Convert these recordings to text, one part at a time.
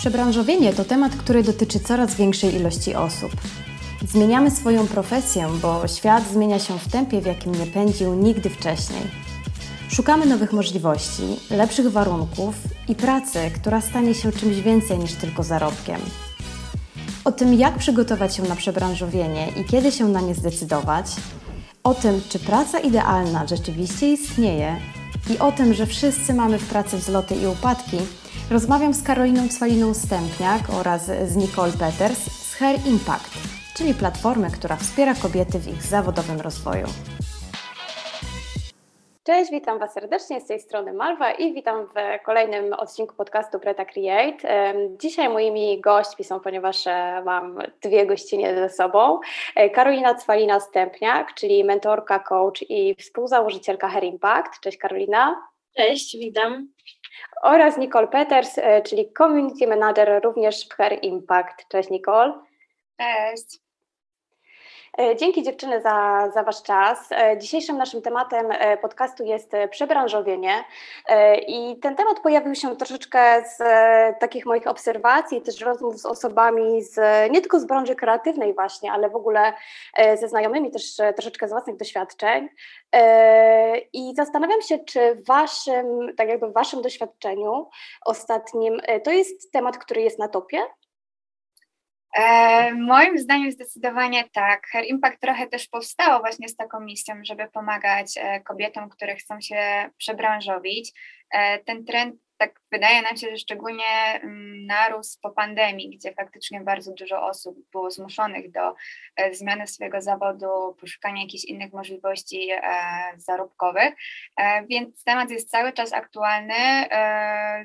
Przebranżowienie to temat, który dotyczy coraz większej ilości osób. Zmieniamy swoją profesję, bo świat zmienia się w tempie, w jakim nie pędził nigdy wcześniej. Szukamy nowych możliwości, lepszych warunków i pracy, która stanie się czymś więcej niż tylko zarobkiem. O tym, jak przygotować się na przebranżowienie i kiedy się na nie zdecydować, o tym, czy praca idealna rzeczywiście istnieje i o tym, że wszyscy mamy w pracy wzloty i upadki, rozmawiam z Karoliną Cwaliną Stępniak oraz z Nicole Peters z Hair Impact, czyli platformy, która wspiera kobiety w ich zawodowym rozwoju. Cześć, witam Was serdecznie z tej strony Malwa i witam w kolejnym odcinku podcastu Preta Create. Dzisiaj moimi gośćmi są, ponieważ e, mam dwie gościnie ze sobą, e, Karolina Cwalina-Stępniak, czyli mentorka, coach i współzałożycielka Hair Impact. Cześć Karolina. Cześć, witam. Oraz Nicole Peters, e, czyli Community Manager również w Hair Impact. Cześć Nicole. Cześć. E, dzięki dziewczyny za, za Wasz czas. E, dzisiejszym naszym tematem e, podcastu jest przebranżowienie i ten temat pojawił się troszeczkę z takich moich obserwacji, też rozmów z osobami z, nie tylko z branży kreatywnej właśnie, ale w ogóle ze znajomymi też troszeczkę z własnych doświadczeń i zastanawiam się, czy w Waszym, tak jakby w Waszym doświadczeniu ostatnim, to jest temat, który jest na topie? E, moim zdaniem zdecydowanie tak. Hair Impact trochę też powstało właśnie z taką misją, żeby pomagać e, kobietom, które chcą się przebranżowić. E, ten trend tak wydaje nam się, że szczególnie mm, narósł po pandemii, gdzie faktycznie bardzo dużo osób było zmuszonych do e, zmiany swojego zawodu, poszukania jakichś innych możliwości e, zarobkowych, e, więc temat jest cały czas aktualny,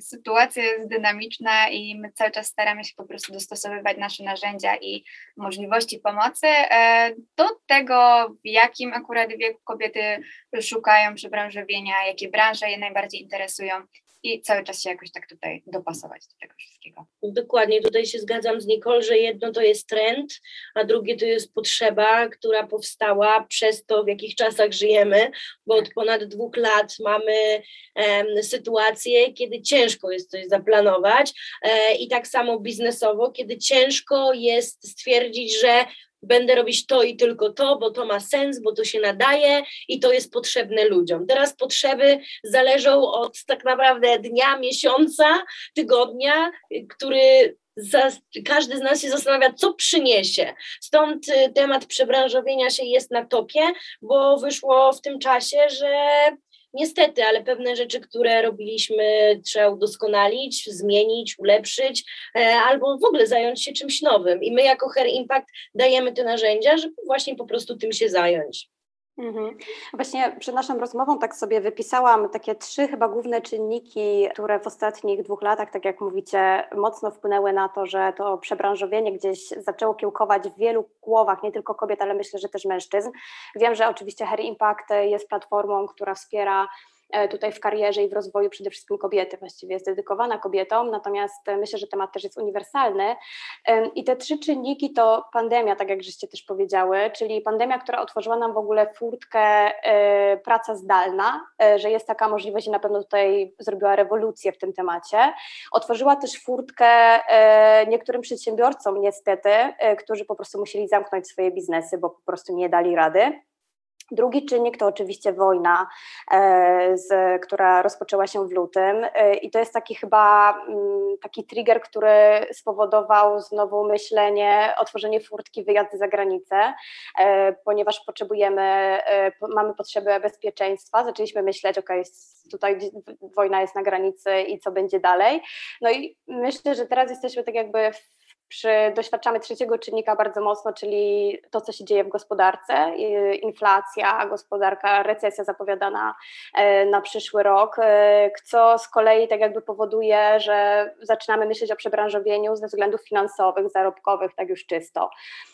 sytuacja jest dynamiczna i my cały czas staramy się po prostu dostosowywać nasze narzędzia i możliwości pomocy do tego, w jakim akurat wieku kobiety szukają przebranżowienia, jakie branże je najbardziej interesują i cały czas się jakoś tak tutaj dopasować do tego wszystkiego. Dokładnie, tutaj się zgadzam z Nicole, że jedno to jest trend, a drugie to jest potrzeba, która powstała przez to, w jakich czasach żyjemy, bo od ponad dwóch lat mamy um, sytuację, kiedy ciężko jest coś zaplanować e, i tak samo biznesowo, kiedy ciężko jest stwierdzić, że będę robić to i tylko to, bo to ma sens, bo to się nadaje i to jest potrzebne ludziom. Teraz potrzeby zależą od tak naprawdę dnia, miesiąca, tygodnia, który każdy z nas się zastanawia, co przyniesie. Stąd y, temat przebranżowienia się jest na topie, bo wyszło w tym czasie, że Niestety, ale pewne rzeczy, które robiliśmy, trzeba udoskonalić, zmienić, ulepszyć, e, albo w ogóle zająć się czymś nowym. I my jako Hair Impact dajemy te narzędzia, żeby właśnie po prostu tym się zająć. Mhm. Właśnie przed naszą rozmową tak sobie wypisałam takie trzy chyba główne czynniki, które w ostatnich dwóch latach, tak jak mówicie, mocno wpłynęły na to, że to przebranżowienie gdzieś zaczęło kiełkować w wielu głowach, nie tylko kobiet, ale myślę, że też mężczyzn. Wiem, że oczywiście Hair Impact jest platformą, która wspiera tutaj w karierze i w rozwoju przede wszystkim kobiety, właściwie jest dedykowana kobietom, natomiast e, myślę, że temat też jest uniwersalny. I te trzy czynniki to pandemia, tak jak żeście też powiedziały, czyli pandemia, która otworzyła nam w ogóle furtkę e, praca zdalna, że jest taka możliwość i na pewno tutaj zrobiła rewolucję w tym temacie. Otworzyła też furtkę niektórym przedsiębiorcom niestety, którzy po prostu musieli zamknąć swoje biznesy, bo po prostu nie dali rady. Drugi czynnik to oczywiście wojna, e, z, która rozpoczęła się w lutym e, i to jest taki chyba mm, taki trigger, który spowodował znowu myślenie, otworzenie furtki, wyjazdy za granicę, e, ponieważ potrzebujemy, mamy potrzebę bezpieczeństwa, zaczęliśmy myśleć, ok, tutaj wojna jest na granicy i co będzie dalej. No i myślę, że teraz jesteśmy tak jakby w przy, doświadczamy trzeciego czynnika bardzo mocno, czyli to, co się dzieje w gospodarce, inflacja, gospodarka, recesja zapowiadana e, na przyszły rok, e, co z kolei tak jakby powoduje, że zaczynamy myśleć o przebranżowieniu ze względów finansowych, zarobkowych, tak już czysto.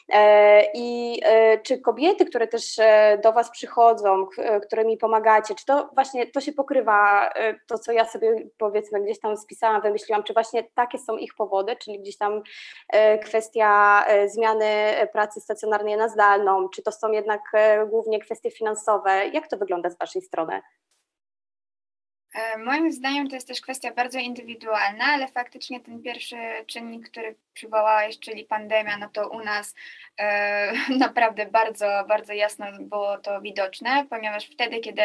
E, I czy kobiety, które też do Was przychodzą, które mi pomagacie, czy to właśnie to się pokrywa, to co ja sobie powiedzmy gdzieś tam spisałam, wymyśliłam, czy właśnie takie są ich powody, czyli gdzieś tam kwestia e, zmiany pracy stacjonarnej na zdalną, czy to są jednak e, głównie kwestie finansowe? Jak to wygląda z Waszej strony? E, moim zdaniem to jest też kwestia bardzo indywidualna, ale faktycznie ten pierwszy czynnik, który przywołałeś, czyli pandemia, no to u nas e, naprawdę bardzo, bardzo jasno było to widoczne, ponieważ wtedy, kiedy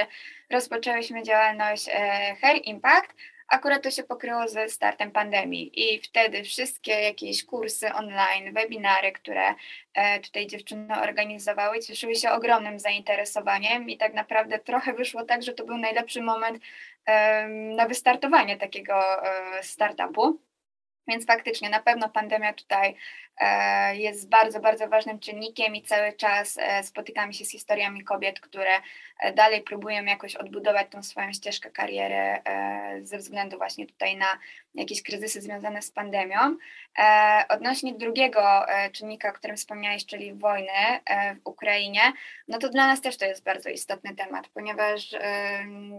rozpoczęłyśmy działalność e, Hair Impact, Akurat to się pokryło ze startem pandemii i wtedy wszystkie jakieś kursy online, webinary, które e, tutaj dziewczyny organizowały, cieszyły się ogromnym zainteresowaniem i tak naprawdę trochę wyszło tak, że to był najlepszy moment na wystartowanie takiego e, startupu. Więc faktycznie na pewno pandemia tutaj e, jest bardzo, bardzo ważnym czynnikiem i cały czas e, spotykamy się z historiami kobiet, które e, dalej próbują jakoś odbudować tą swoją ścieżkę kariery ze względu właśnie tutaj na jakieś kryzysy związane z pandemią. Odnośnie drugiego czynnika, o którym wspomniałeś, czyli wojny w Ukrainie, no to dla nas też to jest bardzo istotny temat, ponieważ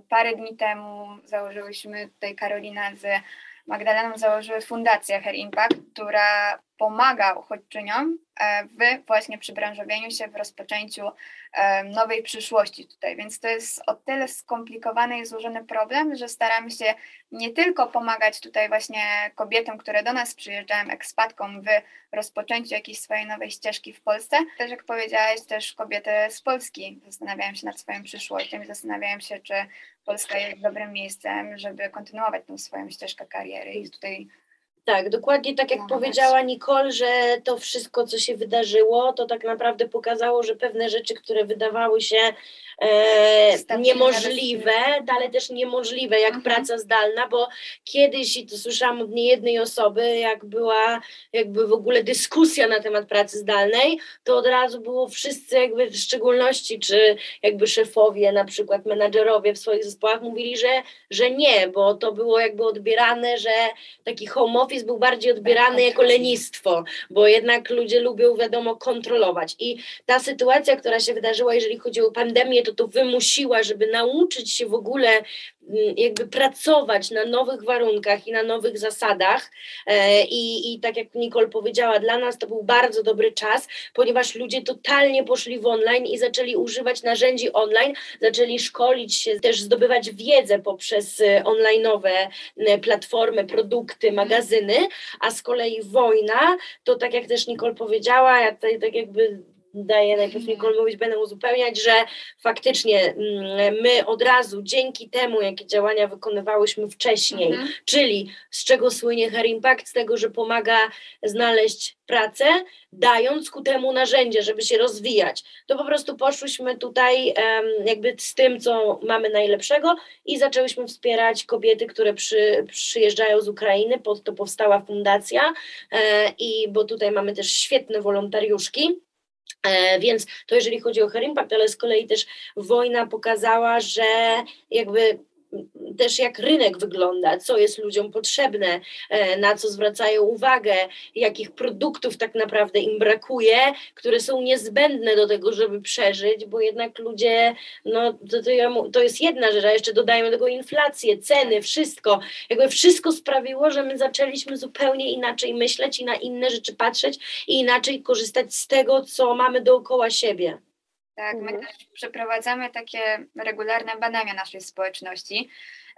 parę dni temu założyłyśmy tutaj Karolina z Magdaleną założyły Fundację Hair Impact, która pomaga uchodźczyniom e, w właśnie przybranżowieniu się, w rozpoczęciu e, nowej przyszłości tutaj. Więc to jest o tyle skomplikowany i złożony problem, że staramy się nie tylko pomagać tutaj właśnie kobietom, które do nas przyjeżdżają, ekspatkom w rozpoczęciu jakiejś swojej nowej ścieżki w Polsce, też jak powiedziałaś, też kobiety z Polski zastanawiają się nad swoją przyszłością i zastanawiają się, czy Polska jest dobrym miejscem, żeby kontynuować tą swoją ścieżkę kariery i tutaj tak, dokładnie tak jak no, powiedziała Nicole, że to wszystko, co się wydarzyło, to tak naprawdę pokazało, że pewne rzeczy, które wydawały się e, niemożliwe, ale też niemożliwe, jak mhm. praca zdalna, bo kiedyś, i to słyszałam od niejednej osoby, jak była jakby w ogóle dyskusja na temat pracy zdalnej, to od razu było wszyscy jakby w szczególności, czy jakby szefowie, na przykład menadżerowie w swoich zespołach mówili, że, że nie, bo to było jakby odbierane, że taki home office był bardziej odbierany jako lenistwo, bo jednak ludzie lubią, wiadomo, kontrolować. I ta sytuacja, która się wydarzyła, jeżeli chodzi o pandemię, to to wymusiła, żeby nauczyć się w ogóle jakby pracować na nowych warunkach i na nowych zasadach. E, I, I tak jak Nicole powiedziała, dla nas to był bardzo dobry czas, ponieważ ludzie totalnie poszli w online i zaczęli używać narzędzi online, zaczęli szkolić się, też zdobywać wiedzę poprzez e, online'owe e, platformy, produkty, magazyny, a z kolei wojna, to tak jak też Nicole powiedziała, ja tutaj tak jakby daję najpierw mhm. Nicole mówić, będę uzupełniać, że faktycznie mm, my od razu dzięki temu, jakie działania wykonywałyśmy wcześniej, mhm. czyli z czego słynie Hair Impact, z tego, że pomaga znaleźć pracę, dając ku temu narzędzie, żeby się rozwijać, to po prostu poszłyśmy tutaj jakby z tym, co mamy najlepszego i zaczęłyśmy wspierać kobiety, które przy, przyjeżdżają z Ukrainy, pod to powstała fundacja e, i bo tutaj mamy też świetne wolontariuszki, więc to jeżeli chodzi o Her Impact, ale z kolei też wojna pokazała, że jakby też jak rynek wygląda, co jest ludziom potrzebne, e, na co zwracają uwagę, jakich produktów tak naprawdę im brakuje, które są niezbędne do tego, żeby przeżyć, bo jednak ludzie, no to, to, ja, to jest jedna rzecz, a jeszcze dodajmy do tego inflację, ceny, wszystko, jakby wszystko sprawiło, że my zaczęliśmy zupełnie inaczej myśleć i na inne rzeczy patrzeć i inaczej korzystać z tego, co mamy dookoła siebie. Tak, my mhm. też przeprowadzamy takie regularne badania naszej społeczności.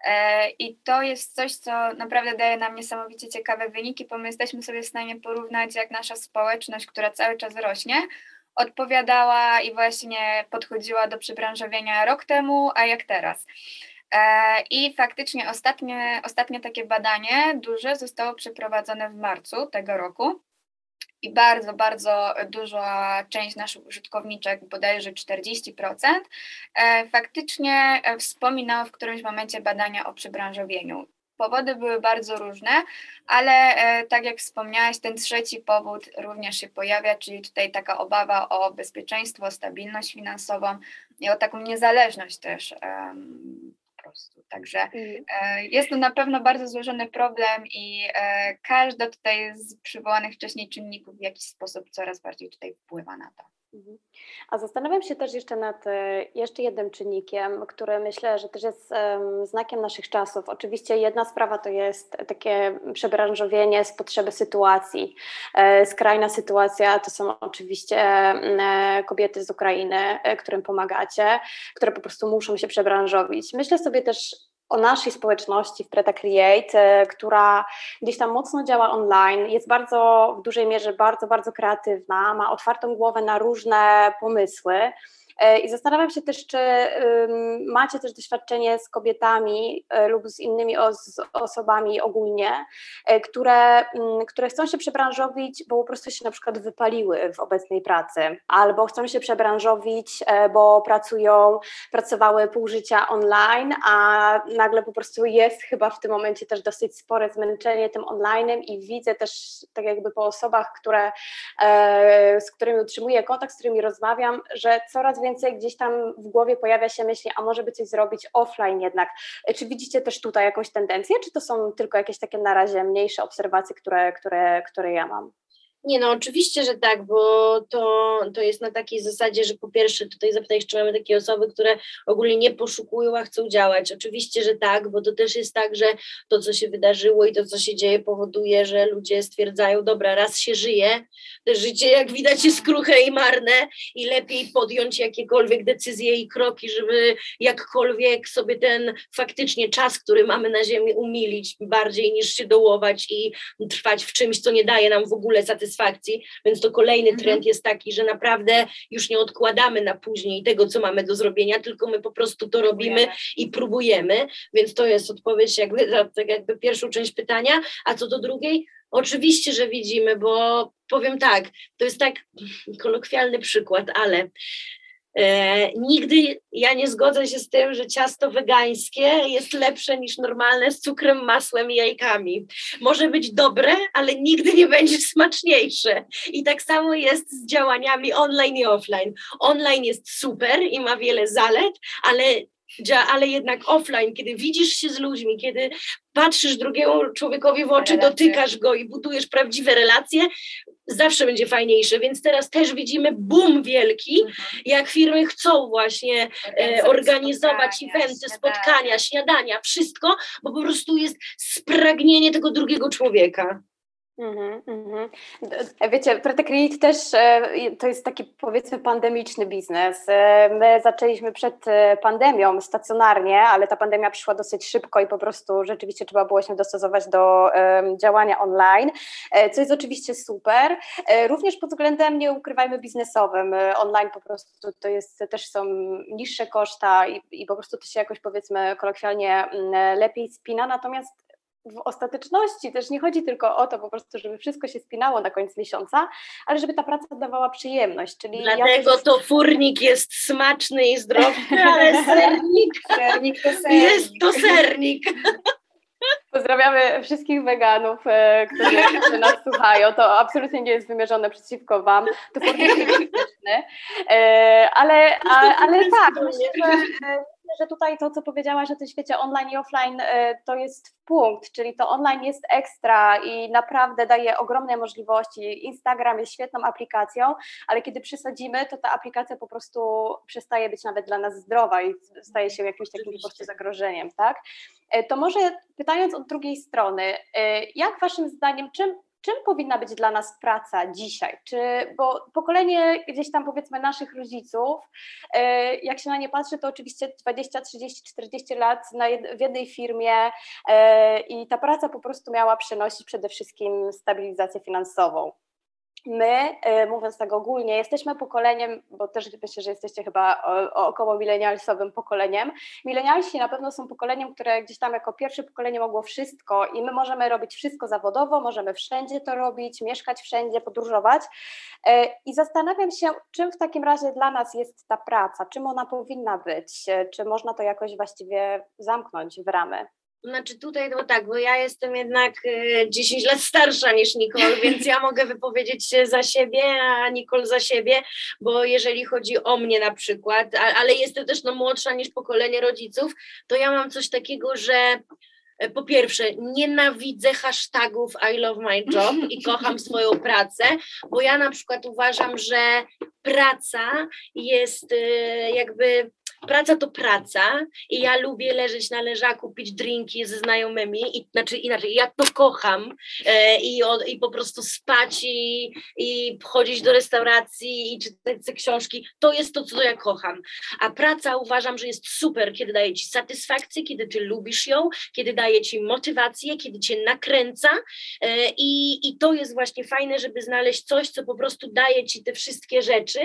E, I to jest coś, co naprawdę daje nam niesamowicie ciekawe wyniki, bo my jesteśmy sobie w stanie porównać, jak nasza społeczność, która cały czas rośnie, odpowiadała i właśnie podchodziła do przebranżowienia rok temu, a jak teraz. E, I faktycznie ostatnie, ostatnie takie badanie duże zostało przeprowadzone w marcu tego roku i bardzo, bardzo duża część naszych użytkowniczek, bodajże 40%, e, faktycznie e, wspominała w którymś momencie badania o przybranżowieniu. Powody były bardzo różne, ale e, tak jak wspomniałaś, ten trzeci powód również się pojawia, czyli tutaj taka obawa o bezpieczeństwo, stabilność finansową i o taką niezależność też prostu. Także e, jest to na pewno bardzo złożony problem i e, każda tutaj z przywołanych wcześniej czynników w jakiś sposób coraz bardziej tutaj wpływa na to. Mhm. A zastanawiam się też jeszcze nad e, jeszcze jednym czynnikiem, który myślę, że też jest znakiem naszych czasów. Oczywiście jedna sprawa to jest takie przebranżowienie z potrzeby sytuacji. E, skrajna sytuacja to są oczywiście e, kobiety z Ukrainy, którym pomagacie, które po prostu muszą się przebranżowić. Myślę sobie też o naszej społeczności w Preta Create, która gdzieś tam mocno działa online, jest bardzo w dużej mierze bardzo, bardzo kreatywna, ma otwartą głowę na różne pomysły. E, I zastanawiam się też, czy macie też doświadczenie z kobietami e, lub z innymi osobami ogólnie, e, które, które chcą się przebranżowić, bo po prostu się na przykład wypaliły w obecnej pracy, albo chcą się przebranżowić, bo pracują, pracowały pół życia online, a nagle po prostu jest chyba w tym momencie też dosyć spore zmęczenie tym onlinem i widzę też tak jakby po osobach, które, z którymi utrzymuję kontakt, z którymi rozmawiam, że coraz więcej więcej gdzieś tam w głowie pojawia się myśli, a może by coś zrobić offline jednak. E, czy widzicie też tutaj jakąś tendencję, czy to są tylko jakieś takie na razie mniejsze obserwacje, które, które, które ja mam? Nie, no oczywiście, że tak, bo to, to jest na takiej zasadzie, że po pierwsze tutaj zapytaj, czy mamy takie osoby, które ogólnie nie poszukują, a chcą działać. Oczywiście, że tak, bo to też jest tak, że to, co się wydarzyło i to, co się dzieje, powoduje, że ludzie stwierdzają, dobra, raz się żyje, to życie, jak widać, jest kruche i marne i lepiej podjąć jakiekolwiek decyzje i kroki, żeby jakkolwiek sobie ten faktycznie czas, który mamy na ziemi umilić bardziej niż się dołować i trwać w czymś, co nie daje nam w ogóle satysfakcji satysfakcji, więc to kolejny mhm. trend jest taki, że naprawdę już nie odkładamy na później tego, co mamy do zrobienia, tylko my po prostu to robimy i próbujemy, więc to jest odpowiedź jakby za tak jakby pierwszą część pytania, a co do drugiej, Oczywiście, że widzimy, bo powiem tak, to jest tak kolokwialny przykład, ale E, nigdy ja nie zgodzę się z tym, że ciasto wegańskie jest lepsze niż normalne z cukrem, masłem i jajkami. Może być dobre, ale nigdy nie będzie smaczniejsze. I tak samo jest z działaniami online i offline. Online jest super i ma wiele zalet, ale ale jednak offline, kiedy widzisz się z ludźmi, kiedy patrzysz drugiemu człowiekowi w oczy, relacje. dotykasz go i budujesz prawdziwe relacje, zawsze będzie fajniejsze. Więc teraz też widzimy boom wielki, mhm. jak firmy chcą właśnie e, organizować spotkania, eventy, spotkania, śniadania, wszystko, bo po prostu jest spragnienie tego drugiego człowieka. Mm -hmm. Wiecie, Protect też e, to jest taki powiedzmy pandemiczny biznes. E, my zaczęliśmy przed e, pandemią stacjonarnie, ale ta pandemia przyszła dosyć szybko i po prostu rzeczywiście trzeba było się dostosować do działania online, co jest oczywiście super. Również pod względem, nie ukrywajmy, biznesowym. Online po prostu to jest, też są niższe koszta i, i po prostu to się jakoś powiedzmy kolokwialnie mm, lepiej spina, natomiast w ostateczności też nie chodzi tylko o to po prostu, żeby wszystko się spinało na koniec miesiąca, ale żeby ta praca dawała przyjemność. Czyli Dlatego ja to furnik jest smaczny i zdrowy, ale sernik, sernik to sernik. jest to sernik. Pozdrawiamy wszystkich weganów, e, którzy nas słuchają. To absolutnie nie jest wymierzone przeciwko Wam. To furnik jest e, ale, ale tak, myślę, że że tutaj to, co powiedziałaś o tym świecie online i offline, e, to jest punkt, czyli to online jest ekstra i naprawdę daje ogromne możliwości. Instagram jest świetną aplikacją, ale kiedy przesadzimy, to ta aplikacja po prostu przestaje być nawet dla nas zdrowa i staje się jakimś takim po prostu zagrożeniem, tak? E, to może pytając od drugiej strony, e, jak Waszym zdaniem, czym czym powinna być dla nas praca dzisiaj? Czy, bo pokolenie gdzieś tam powiedzmy naszych rodziców, e, jak się na nie patrzy, to oczywiście 20, 30, 40 lat w jednej firmie e, i ta praca po prostu miała przynosić przede wszystkim stabilizację finansową my, e, mówiąc tak ogólnie, jesteśmy pokoleniem, bo też myślę, że jesteście chyba około milenialsowym pokoleniem. Milenialsi na pewno są pokoleniem, które gdzieś tam jako pierwsze pokolenie mogło wszystko i my możemy robić wszystko zawodowo, możemy wszędzie to robić, mieszkać wszędzie, podróżować. E, I zastanawiam się, czym w takim razie dla nas jest ta praca, czym ona powinna być, e, czy można to jakoś właściwie zamknąć w ramy. Znaczy tutaj no tak, bo ja jestem jednak 10 lat starsza niż Nicole, więc ja mogę wypowiedzieć się za siebie, a Nicole za siebie, bo jeżeli chodzi o mnie na przykład, ale jestem też no, młodsza niż pokolenie rodziców, to ja mam coś takiego, że e, po pierwsze, nienawidzę hashtagów I love my job i kocham swoją pracę, bo ja na przykład uważam, że praca jest e, jakby praca to praca i ja lubię leżeć na leżaku, pić drinki ze znajomymi, i, znaczy inaczej, ja to kocham e, i, o, i po prostu spać i, i chodzić do restauracji i czytać te książki, to jest to, co ja kocham. A praca uważam, że jest super, kiedy daje ci satysfakcję, kiedy ty lubisz ją, kiedy daje ci motywację, kiedy cię nakręca e, i, i to jest właśnie fajne, żeby znaleźć coś, co po prostu daje ci te wszystkie rzeczy,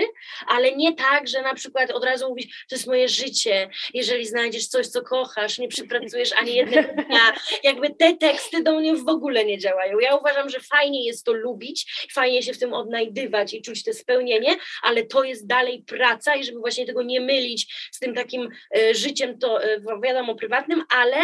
ale nie tak, że na przykład od razu mówisz, to jest moje życie, jeżeli znajdziesz coś, co kochasz, nie przypracujesz ani jednego dnia, jakby te teksty do mnie w ogóle nie działają. Ja uważam, że fajnie jest to lubić, fajnie się w tym odnajdywać i czuć to spełnienie, ale to jest dalej praca i żeby właśnie tego nie mylić z tym takim e, życiem, to e, wiadomo, prywatnym, ale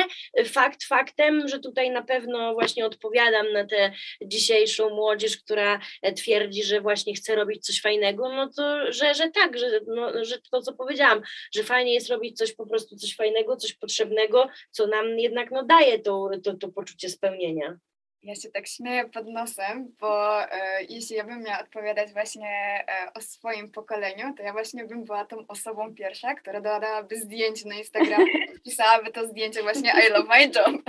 fakt faktem, że tutaj na pewno właśnie odpowiadam na tę dzisiejszą młodzież, która e, twierdzi, że właśnie chce robić coś fajnego, no to, że, że tak, że, no, że to, co powiedziałam, że fajnie jest robić coś po prostu, coś fajnego, coś potrzebnego, co nam jednak no, daje to, to, to poczucie spełnienia. Ja się tak śmieję pod nosem, bo e, jeśli ja bym miała odpowiadać właśnie e, o swoim pokoleniu, to ja właśnie bym była tą osobą pierwsza, która dodałaby zdjęcie na Instagram, pisałaby to zdjęcie właśnie I love my job,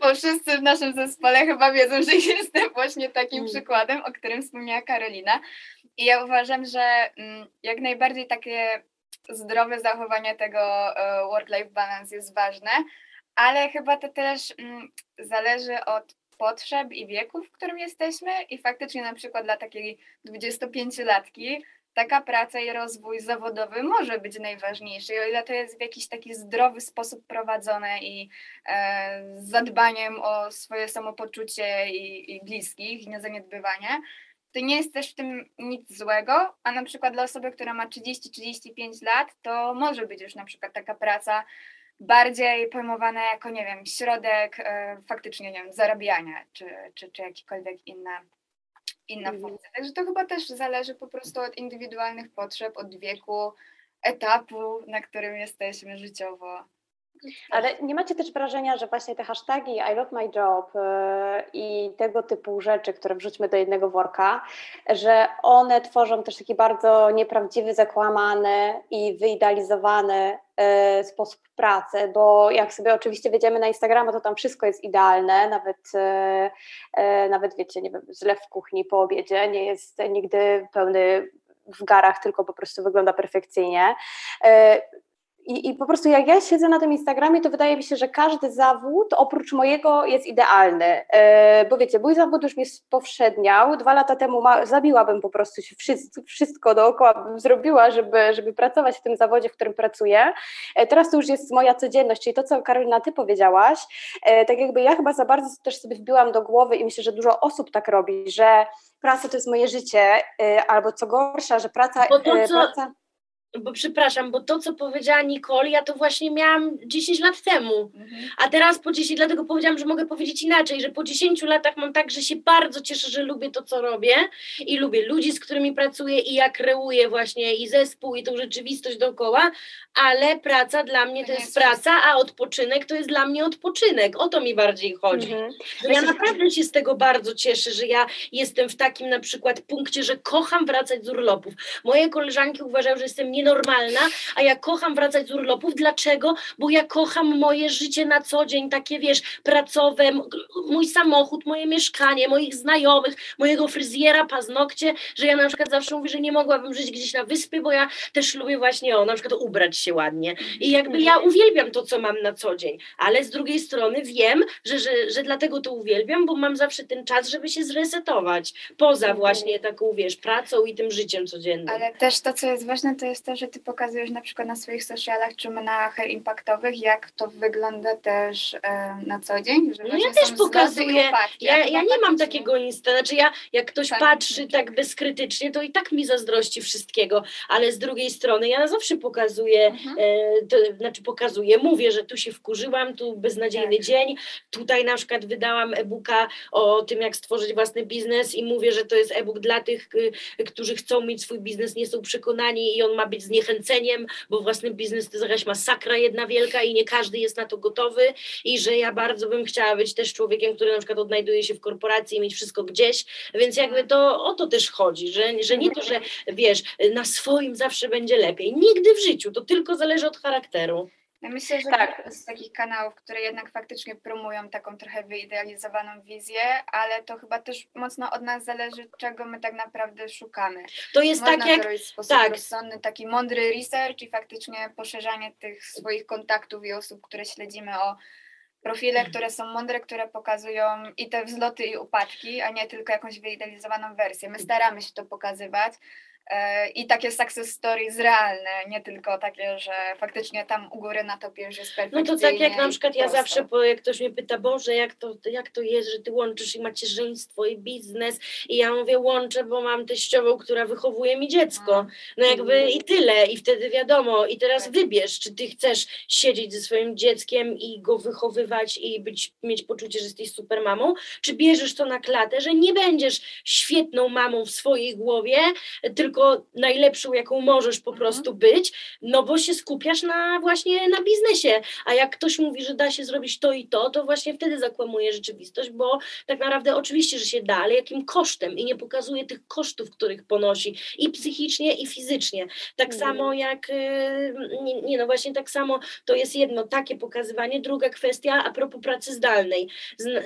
bo wszyscy w naszym zespole chyba wiedzą, że jestem właśnie takim mm. przykładem, o którym wspomniała Karolina. I ja uważam, że mm, jak najbardziej takie zdrowe zachowanie tego e, work-life balance jest ważne, ale chyba to też mm, zależy od potrzeb i wieku, w którym jesteśmy i faktycznie na przykład dla takiej 25-latki taka praca i rozwój zawodowy może być najważniejszy, o ile to jest w jakiś taki zdrowy sposób prowadzone i e, z zadbaniem o swoje samopoczucie i, i bliskich i niezaniedbywanie, to nie jest też w tym nic złego, a na przykład dla osoby, która ma 30-35 lat, to może być już na przykład taka praca bardziej pojmowane jako, nie wiem, środek e, faktycznie, nie wiem, zarabiania, czy, czy, czy jakikolwiek inna, inna mhm. funkcja. Także to chyba też zależy po prostu od indywidualnych potrzeb, od wieku, etapu, na którym jesteśmy życiowo. Ale nie macie też wrażenia, że właśnie te hasztagi I love my job y, i tego typu rzeczy, które wrzućmy do jednego worka, że one tworzą też taki bardzo nieprawdziwy, zakłamany i wyidealizowany y, sposób pracy, bo jak sobie oczywiście wjedziemy na Instagrama, to tam wszystko jest idealne, nawet, y, nawet wiecie, nie wiem, zlew w kuchni po obiedzie nie jest nigdy pełny w garach, tylko po prostu wygląda perfekcyjnie. I, I po prostu jak ja siedzę na tym Instagramie, to wydaje mi się, że każdy zawód oprócz mojego jest idealny. Yy, bo wiecie, mój zawód już mnie spowszedniał. Dwa lata temu ma, zabiłabym po prostu się wszystko, wszystko dookoła bym zrobiła, żeby, żeby pracować w tym zawodzie, w którym pracuję. Yy, teraz to już jest moja codzienność, czyli to, co Karolina, ty powiedziałaś. Yy, tak jakby ja chyba za bardzo też sobie wbiłam do głowy i myślę, że dużo osób tak robi, że praca to jest moje życie, albo co gorsza, że praca... Bo to, co... praca bo przepraszam, bo to, co powiedziała Nicole, ja to właśnie miałam 10 lat temu, mhm. a teraz po 10, dlatego powiedziałam, że mogę powiedzieć inaczej, że po 10 latach mam tak, że się bardzo cieszę, że lubię to, co robię i lubię ludzi, z którymi pracuję i ja kreuję właśnie i zespół i tą rzeczywistość dookoła, ale praca dla mnie to jest praca, a odpoczynek to jest dla mnie odpoczynek, o to mi bardziej chodzi. Mhm. Ja naprawdę się z tego bardzo cieszę, że ja jestem w takim na przykład punkcie, że kocham wracać z urlopów. Moje koleżanki uważają, że jestem nie nienormalna, a ja kocham wracać z urlopów. Dlaczego? Bo ja kocham moje życie na co dzień, takie wiesz, pracowe, mój samochód, moje mieszkanie, moich znajomych, mojego fryzjera, paznokcie, że ja na przykład zawsze mówię, że nie mogłabym żyć gdzieś na wyspie, bo ja też lubię właśnie, o, na przykład ubrać się ładnie. I jakby ja uwielbiam to, co mam na co dzień, ale z drugiej strony wiem, że, że, że dlatego to uwielbiam, bo mam zawsze ten czas, żeby się zresetować, poza mhm. właśnie taką, wiesz, pracą i tym życiem codziennym. Ale też to, co jest ważne, to jest to, że ty pokazujesz na przykład na swoich socialach czy na hair impactowych, jak to wygląda też e, na co dzień. Że no ja też pokazuję. Ja, ja, ja nie mam takiego insta, znaczy ja, jak ktoś tak, patrzy tak bezkrytycznie, to i tak mi zazdrości wszystkiego, ale z drugiej strony ja zawsze pokazuję, mhm. e, to, znaczy pokazuję, mówię, że tu się wkurzyłam, tu beznadziejny tak. dzień, tutaj na przykład wydałam e-booka o tym, jak stworzyć własny biznes i mówię, że to jest e-book dla tych, którzy chcą mieć swój biznes, nie są przekonani i on ma być zniechęceniem, bo własny biznes to jest jakaś masakra jedna wielka i nie każdy jest na to gotowy i że ja bardzo bym chciała być też człowiekiem, który na przykład odnajduje się w korporacji i mieć wszystko gdzieś, więc jakby to o to też chodzi, że, że nie to, że wiesz, na swoim zawsze będzie lepiej. Nigdy w życiu, to tylko zależy od charakteru. Ja myślę, że tak. z takich kanałów, które jednak faktycznie promują taką trochę wyidealizowaną wizję, ale to chyba też mocno od nas zależy, czego my tak naprawdę szukamy. To jest Można tak jak... to robić w sposób tak. rozsądny, taki mądry research i faktycznie poszerzanie tych swoich kontaktów i osób, które śledzimy o profile, które są mądre, które pokazują i te wzloty i upadki, a nie tylko jakąś wyidealizowaną wersję. My staramy się to pokazywać, i takie success stories realne, nie tylko takie, że faktycznie tam u góry na topie już jest perfekcyjnie. No to tak jak na przykład ja zawsze, jak ktoś mnie pyta, Boże, jak to, jak to jest, że ty łączysz i macierzyństwo i biznes i ja mówię, łączę, bo mam teściową, która wychowuje mi dziecko. Mm. No jakby i tyle i wtedy wiadomo i teraz tak. wybierz, czy ty chcesz siedzieć ze swoim dzieckiem i go wychowywać i być, mieć poczucie, że jesteś super mamą, czy bierzesz to na klatę, że nie będziesz świetną mamą w swojej głowie, tylko tylko najlepszą, jaką możesz po mhm. prostu być, no bo się skupiasz na właśnie na biznesie, a jak ktoś mówi, że da się zrobić to i to, to właśnie wtedy zakłamuje rzeczywistość, bo tak naprawdę oczywiście, że się da, ale jakim kosztem i nie pokazuje tych kosztów, których ponosi i psychicznie i fizycznie. Tak mhm. samo jak, y, nie, nie, no właśnie tak samo to jest jedno, takie pokazywanie, druga kwestia a propos pracy zdalnej,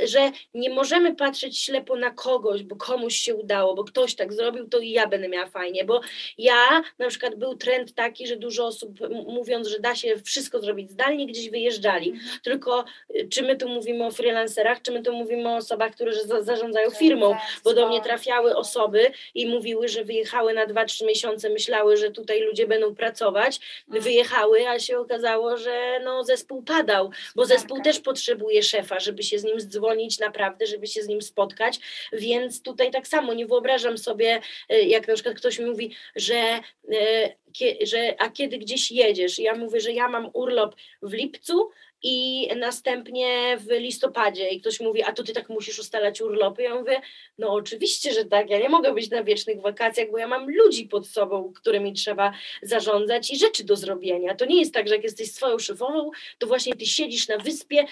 że nie możemy patrzeć ślepo na kogoś, bo komuś się udało, bo ktoś tak zrobił, to i ja będę miała fajnie, bo ja na przykład był trend taki, że dużo osób mówiąc, że da się wszystko zrobić zdalnie, gdzieś wyjeżdżali. Mhm. Tylko y, czy my tu mówimy o freelancerach, czy my tu mówimy o osobach, które za, zarządzają firmą, bo do mnie trafiały osoby i mówiły, że wyjechały na 2-3 miesiące, myślały, że tutaj ludzie będą pracować, mhm. wyjechały, a się okazało, że no zespół padał, bo zespół też potrzebuje szefa, żeby się z nim zdzwonić naprawdę, żeby się z nim spotkać, więc tutaj tak samo nie wyobrażam sobie, y, jak na przykład ktoś mi mówi, że, e, że a kiedy gdzieś jedziesz? Ja mówię, że ja mam urlop w lipcu, i następnie w listopadzie i ktoś mówi, a to ty tak musisz ustalać urlopy. Ja mówię, no oczywiście, że tak, ja nie mogę być na wiecznych wakacjach, bo ja mam ludzi pod sobą, którymi trzeba zarządzać i rzeczy do zrobienia. To nie jest tak, że jak jesteś swoją szefową, to właśnie ty siedzisz na wyspie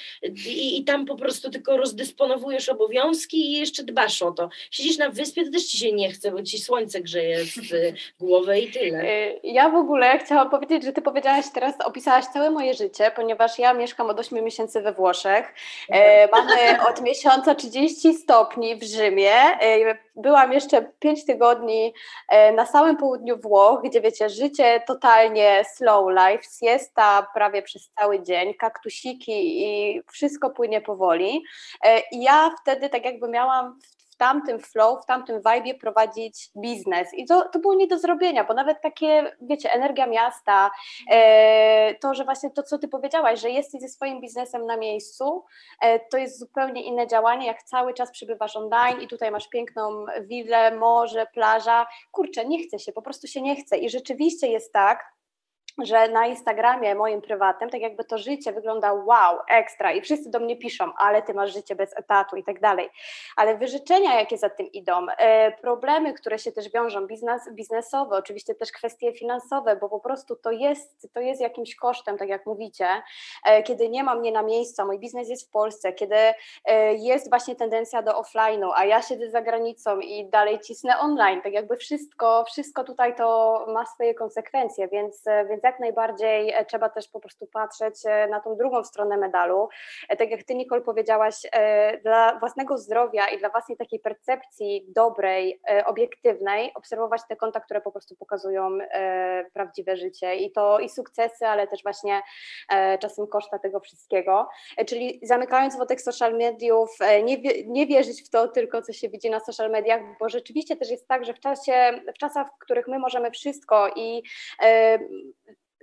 i, i tam po prostu tylko rozdysponowujesz obowiązki i jeszcze dbasz o to. Siedzisz na wyspie, to też ci się nie chce, bo ci słońce grzeje w głowę i tyle. Ja w ogóle chciałam powiedzieć, że ty powiedziałaś teraz, opisałaś całe moje życie, ponieważ ja mieszkam od 8 miesięcy we Włoszech. E, mamy od miesiąca 30 stopni w Rzymie. E, byłam jeszcze 5 tygodni e, na samym południu Włoch, gdzie wiecie, życie totalnie slow life, siesta prawie przez cały dzień, kaktusiki i wszystko płynie powoli. E, I ja wtedy tak jakby miałam w w tamtym flow, w tamtym vibe prowadzić biznes. I to, to było nie do zrobienia, bo nawet takie, wiecie, energia miasta, e, to, że właśnie to, co ty powiedziałaś, że jesteś ze swoim biznesem na miejscu, e, to jest zupełnie inne działanie, jak cały czas przybywasz online i tutaj masz piękną willę, morze, plaża. Kurczę, nie chce się, po prostu się nie chce. I rzeczywiście jest tak, że na Instagramie moim prywatnym, tak jakby to życie wygląda wow, ekstra i wszyscy do mnie piszą, ale ty masz życie bez etatu i tak dalej, ale wyżyczenia, jakie za tym idą, e, problemy, które się też wiążą, biznes, biznesowe, oczywiście też kwestie finansowe, bo po prostu to jest, to jest jakimś kosztem, tak jak mówicie, e, kiedy nie ma mnie na miejscu, mój biznes jest w Polsce, kiedy e, jest właśnie tendencja do offline'u, a ja siedzę za granicą i dalej cisnę online, tak jakby wszystko, wszystko tutaj to ma swoje konsekwencje, więc, więc jak najbardziej e, trzeba też po prostu patrzeć e, na tą drugą stronę medalu. E, tak jak Ty, Nicole, powiedziałaś, dla własnego zdrowia i dla własnej takiej percepcji dobrej, obiektywnej, obserwować te konta, które po prostu pokazują prawdziwe życie i to i sukcesy, ale też właśnie czasem koszta tego wszystkiego. Czyli zamykając wątek social mediów, nie, nie wierzyć w to tylko, co się widzi na social mediach, bo rzeczywiście też jest tak, że w czasie, w czasach, w których my możemy wszystko i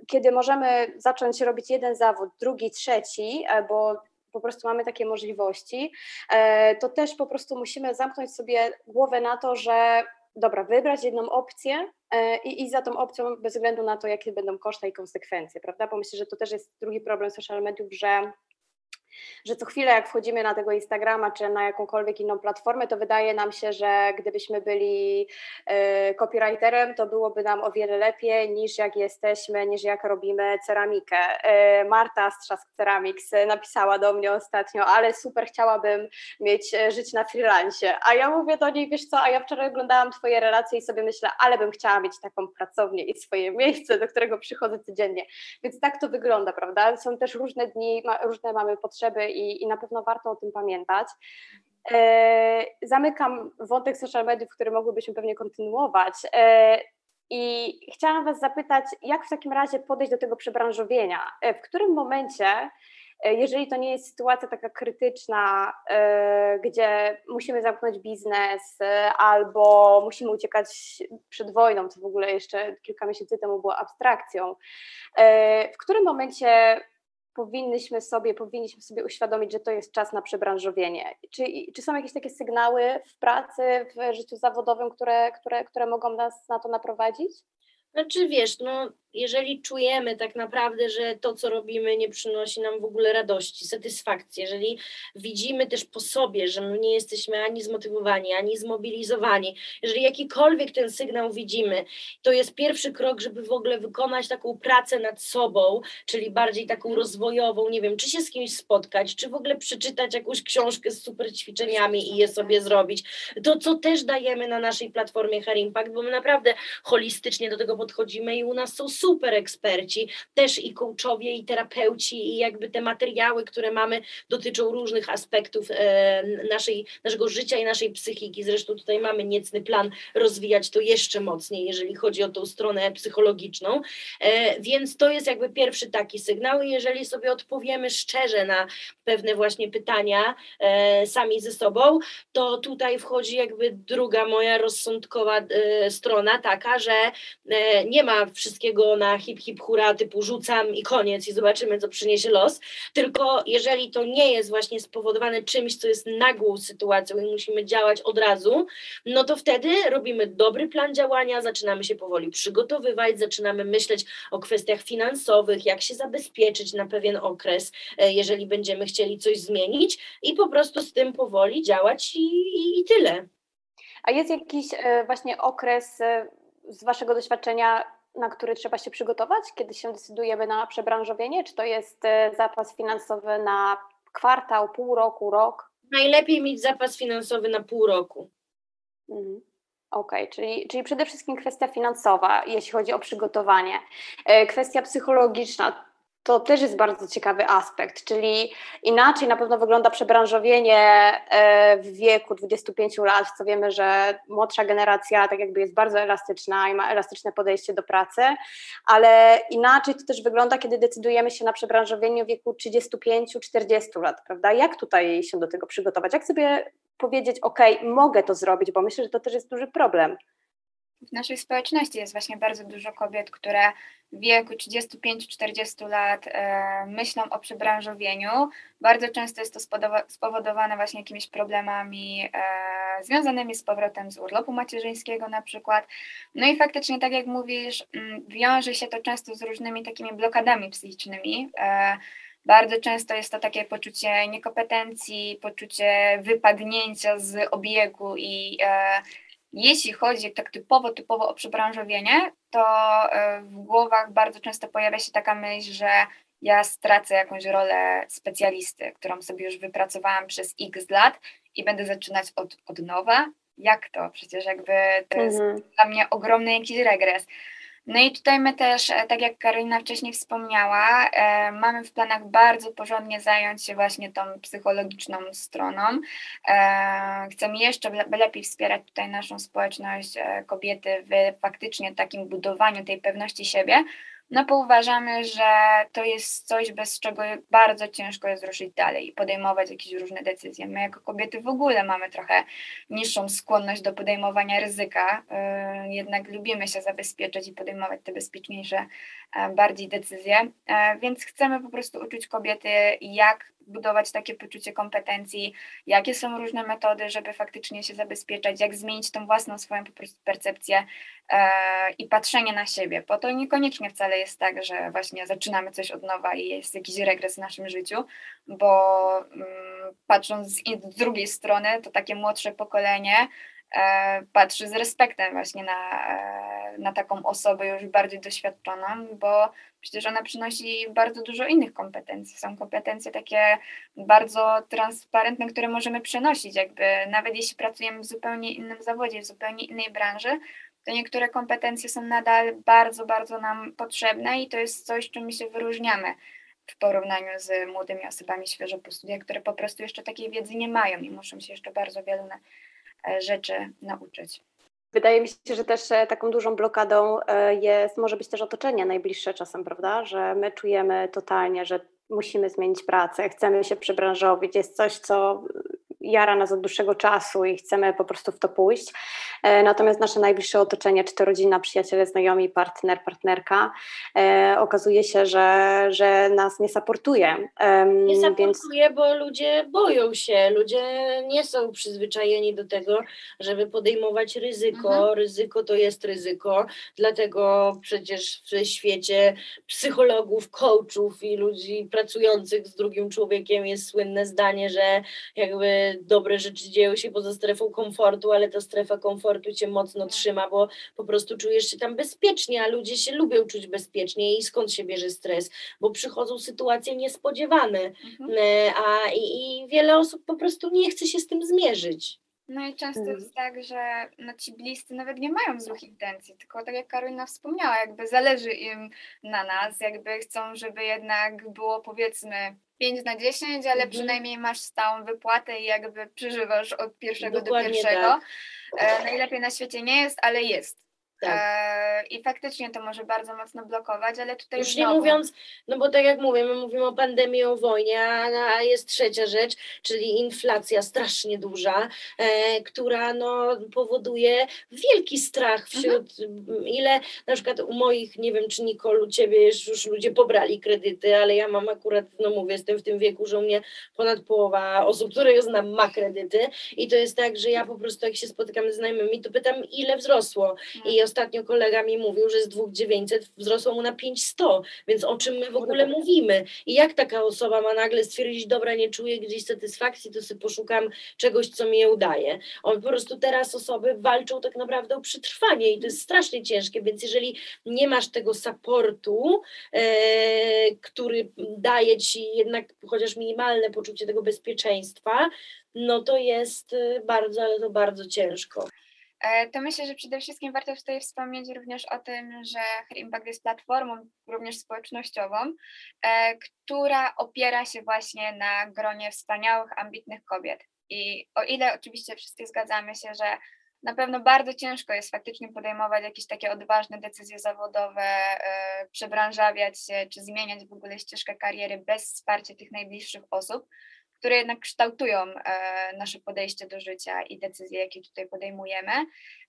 kiedy możemy zacząć robić jeden zawód, drugi, trzeci, e, bo po prostu mamy takie możliwości, e, to też po prostu musimy zamknąć sobie głowę na to, że dobra, wybrać jedną opcję e, i iść za tą opcją bez względu na to, jakie będą koszty i konsekwencje, prawda? Bo myślę, że to też jest drugi problem social mediów, że że co chwilę jak wchodzimy na tego Instagrama czy na jakąkolwiek inną platformę, to wydaje nam się, że gdybyśmy byli y, copywriterem, to byłoby nam o wiele lepiej niż jak jesteśmy, niż jak robimy ceramikę. Y, Marta z Trzask Ceramics napisała do mnie ostatnio, ale super chciałabym mieć, e, żyć na freelancie, a ja mówię do niej, wiesz co, a ja wczoraj oglądałam Twoje relacje i sobie myślę, ale bym chciała mieć taką pracownię i swoje miejsce, do którego przychodzę codziennie, więc tak to wygląda, prawda? Są też różne dni, różne mamy potrzeby i, i na pewno warto o tym pamiętać. E, zamykam wątek social mediów, który mogłybyśmy pewnie kontynuować. E, I chciałam Was zapytać, jak w takim razie podejść do tego przebranżowienia? E, w którym momencie, jeżeli to nie jest sytuacja taka krytyczna, gdzie musimy zamknąć biznes albo musimy uciekać przed wojną, co w ogóle jeszcze kilka miesięcy temu było abstrakcją, w którym momencie powinnyśmy sobie, powinniśmy sobie uświadomić, że to jest czas na przebranżowienie. Czy, czy są jakieś takie sygnały w pracy, w życiu zawodowym, które, które, które mogą nas na to naprowadzić? Znaczy wiesz, no jeżeli czujemy tak naprawdę, że to, co robimy, nie przynosi nam w ogóle radości, satysfakcji, jeżeli widzimy też po sobie, że my nie jesteśmy ani zmotywowani, ani zmobilizowani, jeżeli jakikolwiek ten sygnał widzimy, to jest pierwszy krok, żeby w ogóle wykonać taką pracę nad sobą, czyli bardziej taką rozwojową, nie wiem, czy się z kimś spotkać, czy w ogóle przeczytać jakąś książkę z super ćwiczeniami i je sobie zrobić. To, co też dajemy na naszej platformie Hair Impact, bo my naprawdę holistycznie do tego podchodzimy i u nas są super eksperci, też i coachowie, i terapeuci, i jakby te materiały, które mamy, dotyczą różnych aspektów e, naszej, naszego życia i naszej psychiki. Zresztą tutaj mamy niecny plan rozwijać to jeszcze mocniej, jeżeli chodzi o tą stronę psychologiczną. E, więc to jest jakby pierwszy taki sygnał. I jeżeli sobie odpowiemy szczerze na pewne właśnie pytania e, sami ze sobą, to tutaj wchodzi jakby druga moja rozsądkowa strona, taka, że nie ma wszystkiego na hip hip hura typu rzucam i koniec i zobaczymy, co przyniesie los, tylko jeżeli to nie jest właśnie spowodowane czymś, co jest nagłą sytuacją i musimy działać od razu, no to wtedy robimy dobry plan działania, zaczynamy się powoli przygotowywać, zaczynamy myśleć o kwestiach finansowych, jak się zabezpieczyć na pewien okres, e, jeżeli będziemy chcieli coś zmienić i po prostu z tym powoli działać i, i, i tyle. A jest jakiś e, właśnie okres e, z Waszego doświadczenia, na który trzeba się przygotować, kiedy się decydujemy na przebranżowienie? Czy to jest e, zapas finansowy na kwartał, pół roku, rok? Najlepiej mieć zapas finansowy na pół roku. Mhm. Okej, okay, czyli, czyli przede wszystkim kwestia finansowa, jeśli chodzi o przygotowanie. E, kwestia psychologiczna, to też jest bardzo ciekawy aspekt, czyli inaczej na pewno wygląda przebranżowienie e, w wieku 25 lat, co wiemy, że młodsza generacja tak jakby jest bardzo elastyczna i ma elastyczne podejście do pracy, ale inaczej to też wygląda, kiedy decydujemy się na przebranżowienie w wieku 35-40 lat, prawda? Jak tutaj się do tego przygotować? Jak sobie powiedzieć, ok, mogę to zrobić, bo myślę, że to też jest duży problem w naszej społeczności jest właśnie bardzo dużo kobiet, które w wieku 35-40 lat e, myślą o przebranżowieniu. Bardzo często jest to spowodowane właśnie jakimiś problemami e, związanymi z powrotem z urlopu macierzyńskiego na przykład. No i faktycznie, tak jak mówisz, mm, wiąże się to często z różnymi takimi blokadami psychicznymi. E, bardzo często jest to takie poczucie niekompetencji, poczucie wypadnięcia z obiegu i jeśli chodzi tak typowo, typowo o przebranżowienie, to e, w głowach bardzo często pojawia się taka myśl, że ja stracę jakąś rolę specjalisty, którą sobie już wypracowałam przez x lat i będę zaczynać od, od nowa. Jak to? Przecież jakby to jest mhm. dla mnie ogromny jakiś regres. No i tutaj my też, e, tak jak Karolina wcześniej wspomniała, e, mamy w planach bardzo porządnie zająć się właśnie tą psychologiczną stroną. E, chcemy jeszcze lepiej wspierać tutaj naszą społeczność kobiety w faktycznie takim budowaniu tej pewności siebie, no bo uważamy, że to jest coś, bez czego bardzo ciężko jest ruszyć dalej i podejmować jakieś różne decyzje. My jako kobiety w ogóle mamy trochę niższą skłonność do podejmowania ryzyka, y, jednak lubimy się zabezpieczyć i podejmować te bezpieczniejsze e, bardziej decyzje, e, więc chcemy po prostu uczyć kobiety, jak budować takie poczucie kompetencji, jakie są różne metody, żeby faktycznie się zabezpieczać, jak zmienić tą własną swoją po prostu percepcję e, i patrzenie na siebie. Bo to niekoniecznie wcale jest tak, że właśnie zaczynamy coś od nowa i jest jakiś regres w naszym życiu, bo mm, patrząc z, z drugiej strony, to takie młodsze pokolenie e, patrzy z respektem właśnie na, e, na taką osobę już bardziej doświadczoną, bo przecież ona przynosi bardzo dużo innych kompetencji. Są kompetencje takie bardzo transparentne, które możemy przenosić, jakby nawet jeśli pracujemy w zupełnie innym zawodzie, w zupełnie innej branży, to niektóre kompetencje są nadal bardzo, bardzo nam potrzebne i to jest coś, czym my się wyróżniamy w porównaniu z młodymi osobami świeżo po studiach, które po prostu jeszcze takiej wiedzy nie mają i muszą się jeszcze bardzo wielu e, rzeczy nauczyć. Wydaje mi się, że też e, taką dużą blokadą e, jest, może być też otoczenie najbliższe czasem, prawda? Że my czujemy totalnie, że musimy zmienić pracę, chcemy się przebranżowić, jest coś, co jara nas od dłuższego czasu i chcemy po prostu w to pójść. E, natomiast nasze najbliższe otoczenie, czy to rodzina, przyjaciele, znajomi, partner, partnerka, e, okazuje się, że, że nas nie supportuje. Nie supportuje, więc... bo ludzie boją się, ludzie nie są przyzwyczajeni do tego, żeby podejmować ryzyko. Mhm. Ryzyko to jest ryzyko, dlatego przecież w świecie psychologów, coachów i ludzi pracujących z drugim człowiekiem jest słynne zdanie, że jakby dobre rzeczy dzieją się poza strefą komfortu, ale ta strefa komfortu cię mocno trzyma, bo po prostu czujesz się tam bezpiecznie, a ludzie się lubią czuć bezpiecznie i skąd się bierze stres? Bo przychodzą sytuacje niespodziewane, mhm. E, a i, i wiele osób po prostu nie chce się z tym zmierzyć. No i często mhm. jest tak, że no ci bliscy nawet nie mają złych intencji, tylko tak jak Karolina wspomniała, jakby zależy im na nas, jakby chcą, żeby jednak było powiedzmy 5 na 10, ale mhm. przynajmniej masz stałą wypłatę i jakby przeżywasz od pierwszego Dokładnie do pierwszego. Tak. E, najlepiej na świecie nie jest, ale jest. Tak. E, I faktycznie to może bardzo mocno blokować, ale tutaj już znowu... nie mówiąc, no bo tak jak mówię, my mówimy o pandemii, o wojnie, a jest trzecia rzecz, czyli inflacja strasznie duża, e, która no, powoduje wielki strach wśród, mhm. ile na przykład u moich, nie wiem czy Nicole, u Ciebie już ludzie pobrali kredyty, ale ja mam akurat, no mówię, jestem w tym wieku, że u mnie ponad połowa osób, które znam ma kredyty i to jest tak, że ja po prostu jak się spotykam z znajomymi, to pytam ile wzrosło mhm. i ostatnio kolega mi mówił, że z 2900 wzrosło mu na 5100, więc o czym my w ogóle mówimy? I jak taka osoba ma nagle stwierdzić, dobra, nie czuję gdzieś satysfakcji, to sobie poszukam czegoś, co mi je udaje. On po prostu teraz osoby walczą tak naprawdę o przetrwanie i to jest strasznie ciężkie, więc jeżeli nie masz tego supportu, e, który daje ci jednak chociaż minimalne poczucie tego bezpieczeństwa, no to jest e, bardzo, ale to bardzo ciężko. E, to myślę, że przede wszystkim warto tutaj wspomnieć również o tym, że Hair Impact jest platformą również społecznościową, e, która opiera się właśnie na gronie wspaniałych, ambitnych kobiet. I o ile oczywiście wszyscy zgadzamy się, że na pewno bardzo ciężko jest faktycznie podejmować jakieś takie odważne decyzje zawodowe, e, przebranżawiać się czy zmieniać w ogóle ścieżkę kariery bez wsparcia tych najbliższych osób, które jednak kształtują e, nasze podejście do życia i decyzje, jakie tutaj podejmujemy,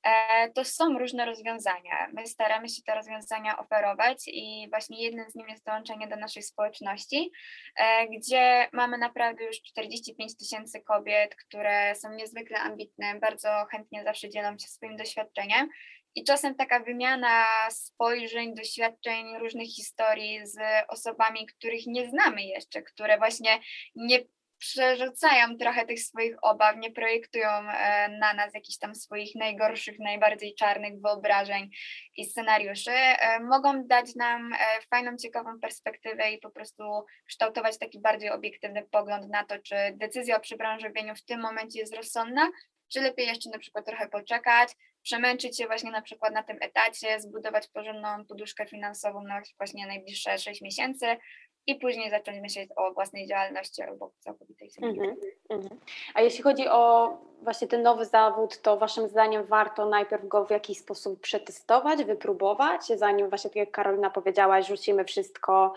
e, to są różne rozwiązania. My staramy się te rozwiązania oferować i właśnie jednym z nich jest dołączenie do naszej społeczności, e, gdzie mamy naprawdę już 45 tysięcy kobiet, które są niezwykle ambitne, bardzo chętnie zawsze dzielą się swoim doświadczeniem i czasem taka wymiana spojrzeń, doświadczeń, różnych historii z osobami, których nie znamy jeszcze, które właśnie nie przerzucają trochę tych swoich obaw, nie projektują e, na nas jakichś tam swoich najgorszych, najbardziej czarnych wyobrażeń i scenariuszy, e, mogą dać nam e, fajną, ciekawą perspektywę i po prostu kształtować taki bardziej obiektywny pogląd na to, czy decyzja o przebranżowieniu w tym momencie jest rozsądna, czy lepiej jeszcze na przykład trochę poczekać, przemęczyć się właśnie na przykład na tym etacie, zbudować porządną poduszkę finansową na właśnie najbliższe 6 miesięcy, i później zacząć myśleć o własnej działalności albo całkowitej zmianie. Mm -hmm. A jeśli chodzi o właśnie ten nowy zawód, to Waszym zdaniem warto najpierw go w jakiś sposób przetestować, wypróbować, zanim właśnie tak jak Karolina powiedziała, rzucimy wszystko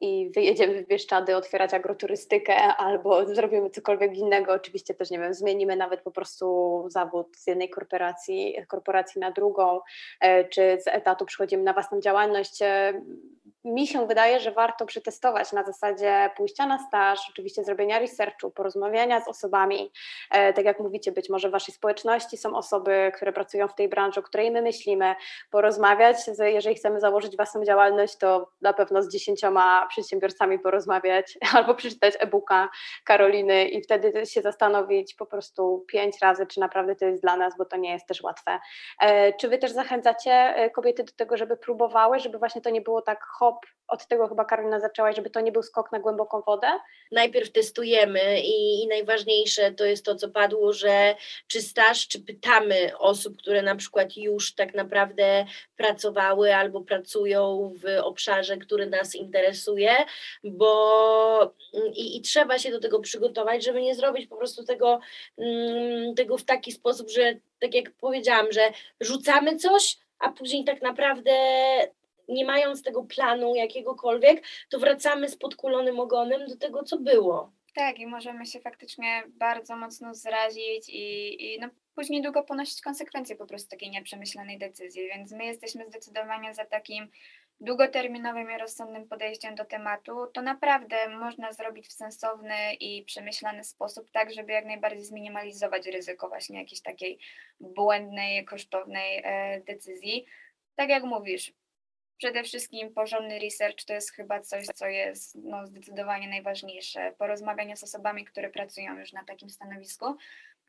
i wyjedziemy w Bieszczady otwierać agroturystykę albo zrobimy cokolwiek innego, oczywiście też, nie wiem, zmienimy nawet po prostu zawód z jednej korporacji, korporacji na drugą, e, czy z etatu przechodzimy na własną działalność. E, mi się wydaje, że warto przetestować na zasadzie pójścia na staż, oczywiście zrobienia researchu, porozmawiania z osobami. E, tak jak mówicie, być może w Waszej społeczności są osoby, które pracują w tej branży, o której my myślimy, porozmawiać. Jeżeli chcemy założyć własną działalność, to na pewno z dziesięcioma przedsiębiorcami porozmawiać albo przeczytać e-booka Karoliny i wtedy się zastanowić po prostu pięć razy, czy naprawdę to jest dla nas, bo to nie jest też łatwe. E, czy Wy też zachęcacie e, kobiety do tego, żeby próbowały, żeby właśnie to nie było tak hop, od tego chyba Karolina zaczęłaś, żeby to nie był skok na głęboką wodę? Najpierw testujemy i, i najważniejsze to jest to, co padło, że czy staż, czy pytamy osób, które na przykład już tak naprawdę pracowały albo pracują w obszarze, który nas interesuje, bo i, i trzeba się do tego przygotować, żeby nie zrobić po prostu tego, mm, tego w taki sposób, że tak jak powiedziałam, że rzucamy coś, a później tak naprawdę nie mając tego planu jakiegokolwiek, to wracamy z podkulonym ogonem do tego, co było. Tak, i możemy się faktycznie bardzo mocno zrazić i, i no, później długo ponosić konsekwencje po prostu takiej nieprzemyślanej decyzji, więc my jesteśmy zdecydowanie za takim długoterminowym i rozsądnym podejściem do tematu, to naprawdę można zrobić w sensowny i przemyślany sposób, tak żeby jak najbardziej zminimalizować ryzyko właśnie jakiejś takiej błędnej, kosztownej e, decyzji. Tak jak mówisz, Przede wszystkim porządny research to jest chyba coś, co jest no, zdecydowanie najważniejsze. Porozmawianie z osobami, które pracują już na takim stanowisku,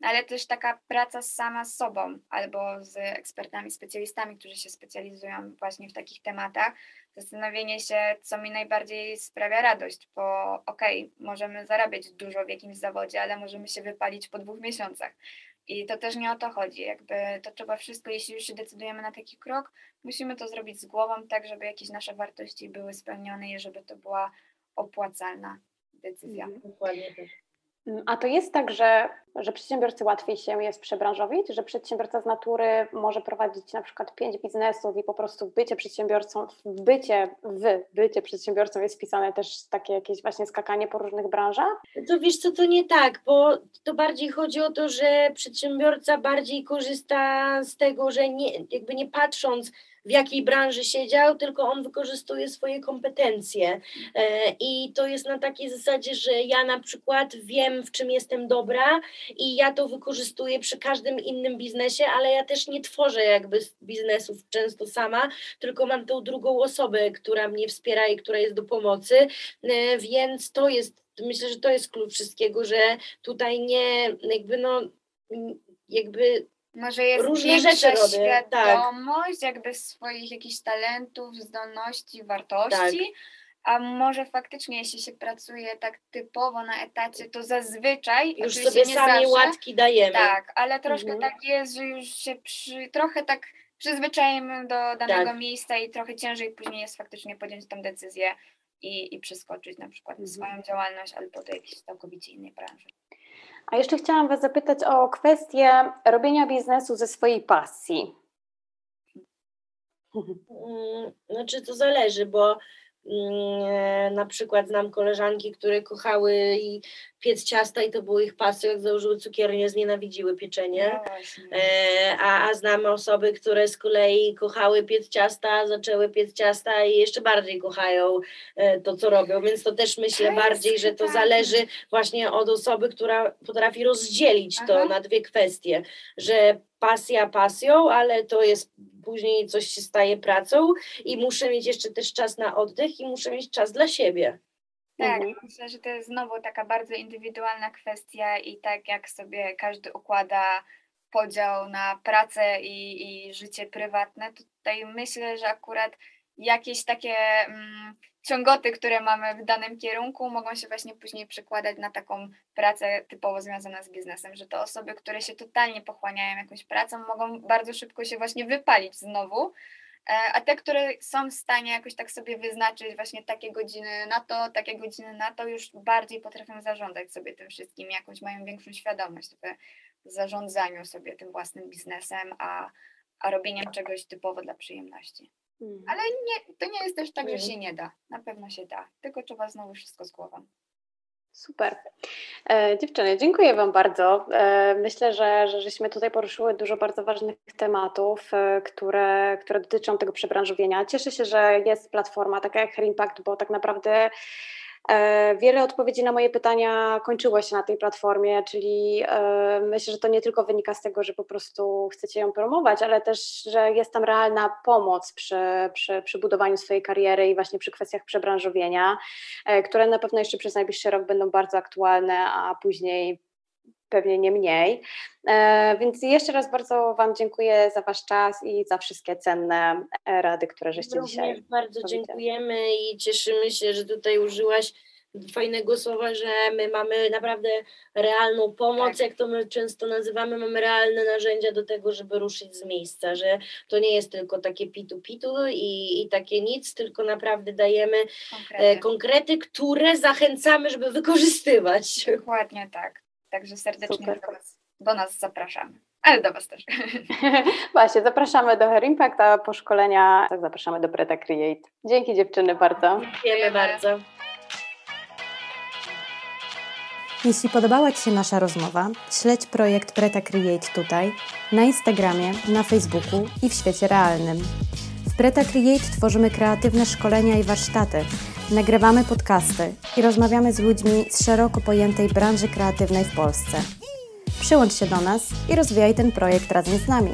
ale też taka praca sama z sobą albo z ekspertami, specjalistami, którzy się specjalizują właśnie w takich tematach. Zastanowienie się, co mi najbardziej sprawia radość, bo okej, okay, możemy zarabiać dużo w jakimś zawodzie, ale możemy się wypalić po dwóch miesiącach. I to też nie o to chodzi. Jakby to trzeba wszystko, jeśli już się decydujemy na taki krok, musimy to zrobić z głową, tak żeby jakieś nasze wartości były spełnione i żeby to była opłacalna decyzja. Mhm, dokładnie tak. Mm, a to jest tak, że, że przedsiębiorcy łatwiej się jest przebranżowić, że przedsiębiorca z natury może prowadzić na przykład pięć biznesów i po prostu bycie przedsiębiorcą, bycie, w bycie przedsiębiorcą jest wpisane też takie jakieś właśnie skakanie po różnych branżach? To wiesz co, to nie tak, bo to bardziej chodzi o to, że przedsiębiorca bardziej korzysta z tego, że nie, jakby nie patrząc w jakiej branży siedział, tylko on wykorzystuje swoje kompetencje. E, I to jest na takiej zasadzie, że ja na przykład wiem, w czym jestem dobra i ja to wykorzystuję przy każdym innym biznesie, ale ja też nie tworzę jakby biznesów często sama, tylko mam tą drugą osobę, która mnie wspiera i która jest do pomocy, e, więc to jest, myślę, że to jest klucz wszystkiego, że tutaj nie jakby no jakby może jest różne rzeczy robię. Świadomość jakby swoich jakichś talentów, zdolności, wartości, tak. a może faktycznie jeśli się pracuje tak typowo na etacie, to zazwyczaj już sobie sami zawsze, łatki dajemy. Tak, ale troszkę mhm. tak jest, że już się przy, trochę tak przyzwyczajemy do danego tak. miejsca i trochę ciężej później jest faktycznie podjąć tę decyzję i, i przeskoczyć na przykład mhm. swoją działalność albo do jakiejś całkowicie innej branży. A jeszcze chciałam Was zapytać o kwestię robienia biznesu ze swojej pasji. Mm, znaczy to zależy, bo na przykład znam koleżanki, które kochały i piec ciasta i to było ich pasją, jak założyły cukiernię, znienawidziły pieczenie. No e, a, a znamy osoby, które z kolei kochały piec ciasta, zaczęły piec ciasta i jeszcze bardziej kochają e, to, co robią, więc to też myślę bardziej, że to zależy właśnie od osoby, która potrafi rozdzielić to na dwie kwestie, że pasja pasją, ale to jest później coś się staje pracą i muszę mieć jeszcze też czas na oddech i muszę mieć czas dla siebie. Tak, mhm. myślę, że to jest znowu taka bardzo indywidualna kwestia i tak jak sobie każdy układa podział na pracę i, i życie prywatne, tutaj myślę, że akurat jakieś takie mm, ciągoty, które mamy w danym kierunku, mogą się właśnie później przekładać na taką pracę typowo związaną z biznesem, że to osoby, które się totalnie pochłaniają jakąś pracą, mogą bardzo szybko się właśnie wypalić znowu, E, a te, które są w stanie jakoś tak sobie wyznaczyć właśnie takie godziny na to, takie godziny na to, już bardziej potrafią zarządzać sobie tym wszystkim, jakąś mają większą świadomość w zarządzaniu sobie tym własnym biznesem, a, a robieniem czegoś typowo dla przyjemności. Mhm. Ale nie, to nie jest też tak, że mhm. się nie da. Na pewno się da, tylko trzeba znowu wszystko z głową. Super. E, dziewczyny, dziękuję Wam bardzo. E, myślę, że, że żeśmy tutaj poruszyły dużo bardzo ważnych tematów, e, które, które dotyczą tego przebranżowienia. Cieszę się, że jest platforma taka jak Hair Impact, bo tak naprawdę wiele odpowiedzi na moje pytania kończyło się na tej platformie, czyli e, myślę, że to nie tylko wynika z tego, że po prostu chcecie ją promować, ale też, że jest tam realna pomoc przy, przy, przy budowaniu swojej kariery i właśnie przy kwestiach przebranżowienia, e, które na pewno jeszcze przez najbliższy rok będą bardzo aktualne, a później pewnie nie mniej. Więc jeszcze raz bardzo Wam dziękuję za Wasz czas i za wszystkie cenne rady, które żeście Również dzisiaj. Bardzo dziękujemy i cieszymy się, że tutaj użyłaś fajnego słowa, że my mamy naprawdę realną pomoc, tak. jak to my często nazywamy, mamy realne narzędzia do tego, żeby ruszyć z miejsca, że to nie jest tylko takie pitu-pitu i, i takie nic, tylko naprawdę dajemy konkrety. E, konkrety, które zachęcamy, żeby wykorzystywać. Dokładnie tak. Także serdecznie do, was, do nas zapraszamy ale do Was też. Właśnie, zapraszamy do Hair Impact, a po szkolenia tak, zapraszamy do Preta Create. Dzięki dziewczyny bardzo. Dziękujemy bardzo. Jeśli podobała Ci się nasza rozmowa, śledź projekt Preta Create tutaj, na Instagramie, na Facebooku i w świecie realnym. W Preta Create tworzymy kreatywne szkolenia i warsztaty, nagrywamy podcasty i rozmawiamy z ludźmi z szeroko pojętej branży kreatywnej w Polsce. Przyłącz się do nas i rozwijaj ten projekt razem z nami.